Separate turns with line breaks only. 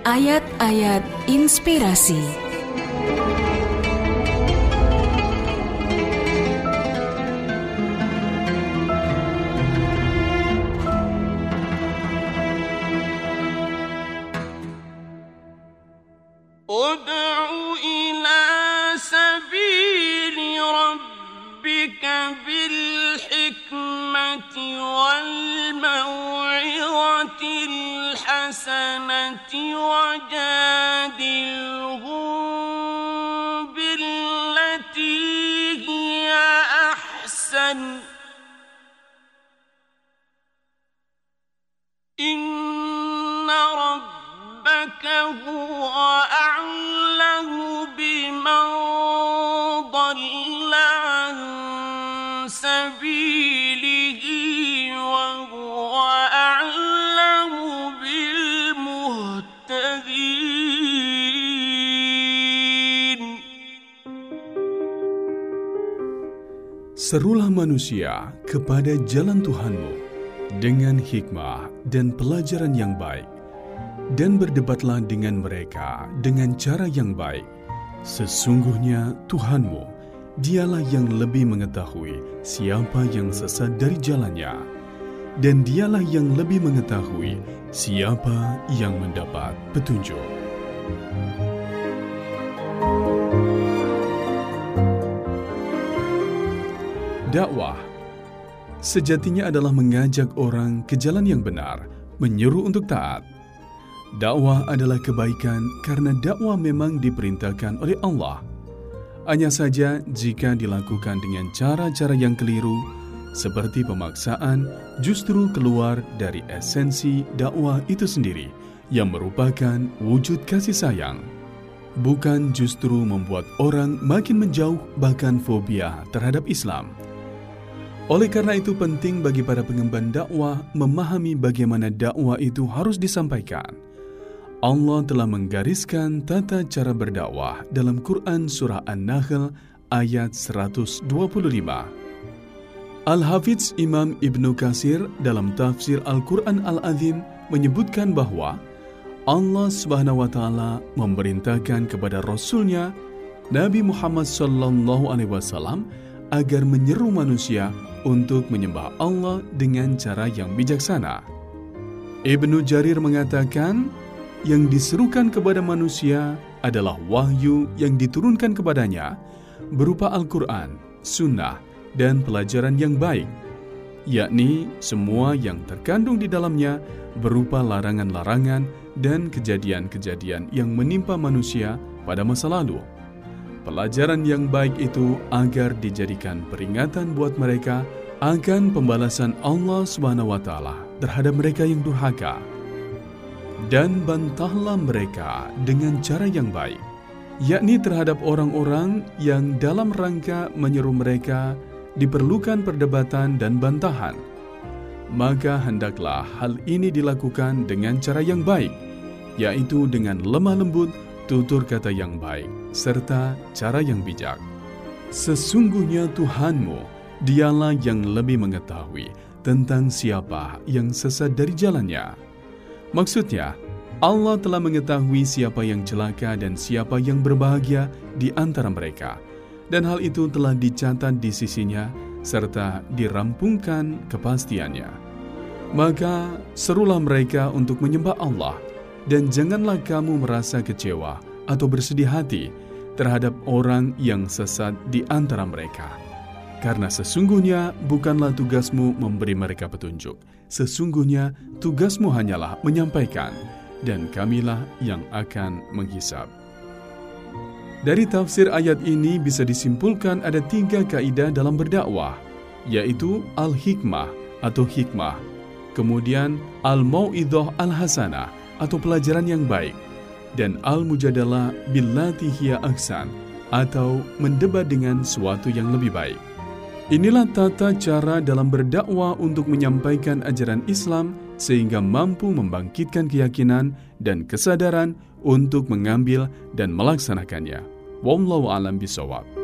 Ayat-ayat inspirasi.
ila sabili rabbika bil والموعظة الحسنة وجادلهم بالتي هي أحسن. إن ربك هو
Serulah manusia kepada jalan Tuhanmu dengan hikmah dan pelajaran yang baik, dan berdebatlah dengan mereka dengan cara yang baik. Sesungguhnya Tuhanmu, dialah yang lebih mengetahui siapa yang sesat dari jalannya, dan dialah yang lebih mengetahui siapa yang mendapat petunjuk. Dakwah sejatinya adalah mengajak orang ke jalan yang benar, menyeru untuk taat. Dakwah adalah kebaikan karena dakwah memang diperintahkan oleh Allah. Hanya saja jika dilakukan dengan cara-cara yang keliru, seperti pemaksaan, justru keluar dari esensi dakwah itu sendiri yang merupakan wujud kasih sayang. Bukan justru membuat orang makin menjauh bahkan fobia terhadap Islam. Oleh karena itu penting bagi para pengemban dakwah memahami bagaimana dakwah itu harus disampaikan. Allah telah menggariskan tata cara berdakwah dalam Quran Surah An-Nahl ayat 125. Al-Hafidz Imam Ibnu Kasir dalam tafsir Al-Quran Al-Azim menyebutkan bahwa Allah Subhanahu wa taala memerintahkan kepada rasulnya Nabi Muhammad sallallahu alaihi wasallam agar menyeru manusia untuk menyembah Allah dengan cara yang bijaksana. Ibnu Jarir mengatakan, yang diserukan kepada manusia adalah wahyu yang diturunkan kepadanya berupa Al-Quran, Sunnah, dan pelajaran yang baik, yakni semua yang terkandung di dalamnya berupa larangan-larangan dan kejadian-kejadian yang menimpa manusia pada masa lalu. Pelajaran yang baik itu agar dijadikan peringatan buat mereka akan pembalasan Allah Subhanahu wa taala terhadap mereka yang durhaka. Dan bantahlah mereka dengan cara yang baik, yakni terhadap orang-orang yang dalam rangka menyeru mereka diperlukan perdebatan dan bantahan. Maka hendaklah hal ini dilakukan dengan cara yang baik, yaitu dengan lemah lembut, tutur kata yang baik, serta cara yang bijak. Sesungguhnya Tuhanmu, dialah yang lebih mengetahui tentang siapa yang sesat dari jalannya. Maksudnya, Allah telah mengetahui siapa yang celaka dan siapa yang berbahagia di antara mereka. Dan hal itu telah dicatat di sisinya serta dirampungkan kepastiannya. Maka serulah mereka untuk menyembah Allah dan janganlah kamu merasa kecewa atau bersedih hati terhadap orang yang sesat di antara mereka. Karena sesungguhnya bukanlah tugasmu memberi mereka petunjuk. Sesungguhnya tugasmu hanyalah menyampaikan, dan kamilah yang akan menghisap. Dari tafsir ayat ini bisa disimpulkan ada tiga kaidah dalam berdakwah, yaitu al-hikmah atau hikmah, kemudian al-mau'idah al-hasanah atau pelajaran yang baik, dan al-mujadalah billati hiya aksan atau mendebat dengan suatu yang lebih baik. Inilah tata cara dalam berdakwah untuk menyampaikan ajaran Islam sehingga mampu membangkitkan keyakinan dan kesadaran untuk mengambil dan melaksanakannya. Wallahu alam bisawab.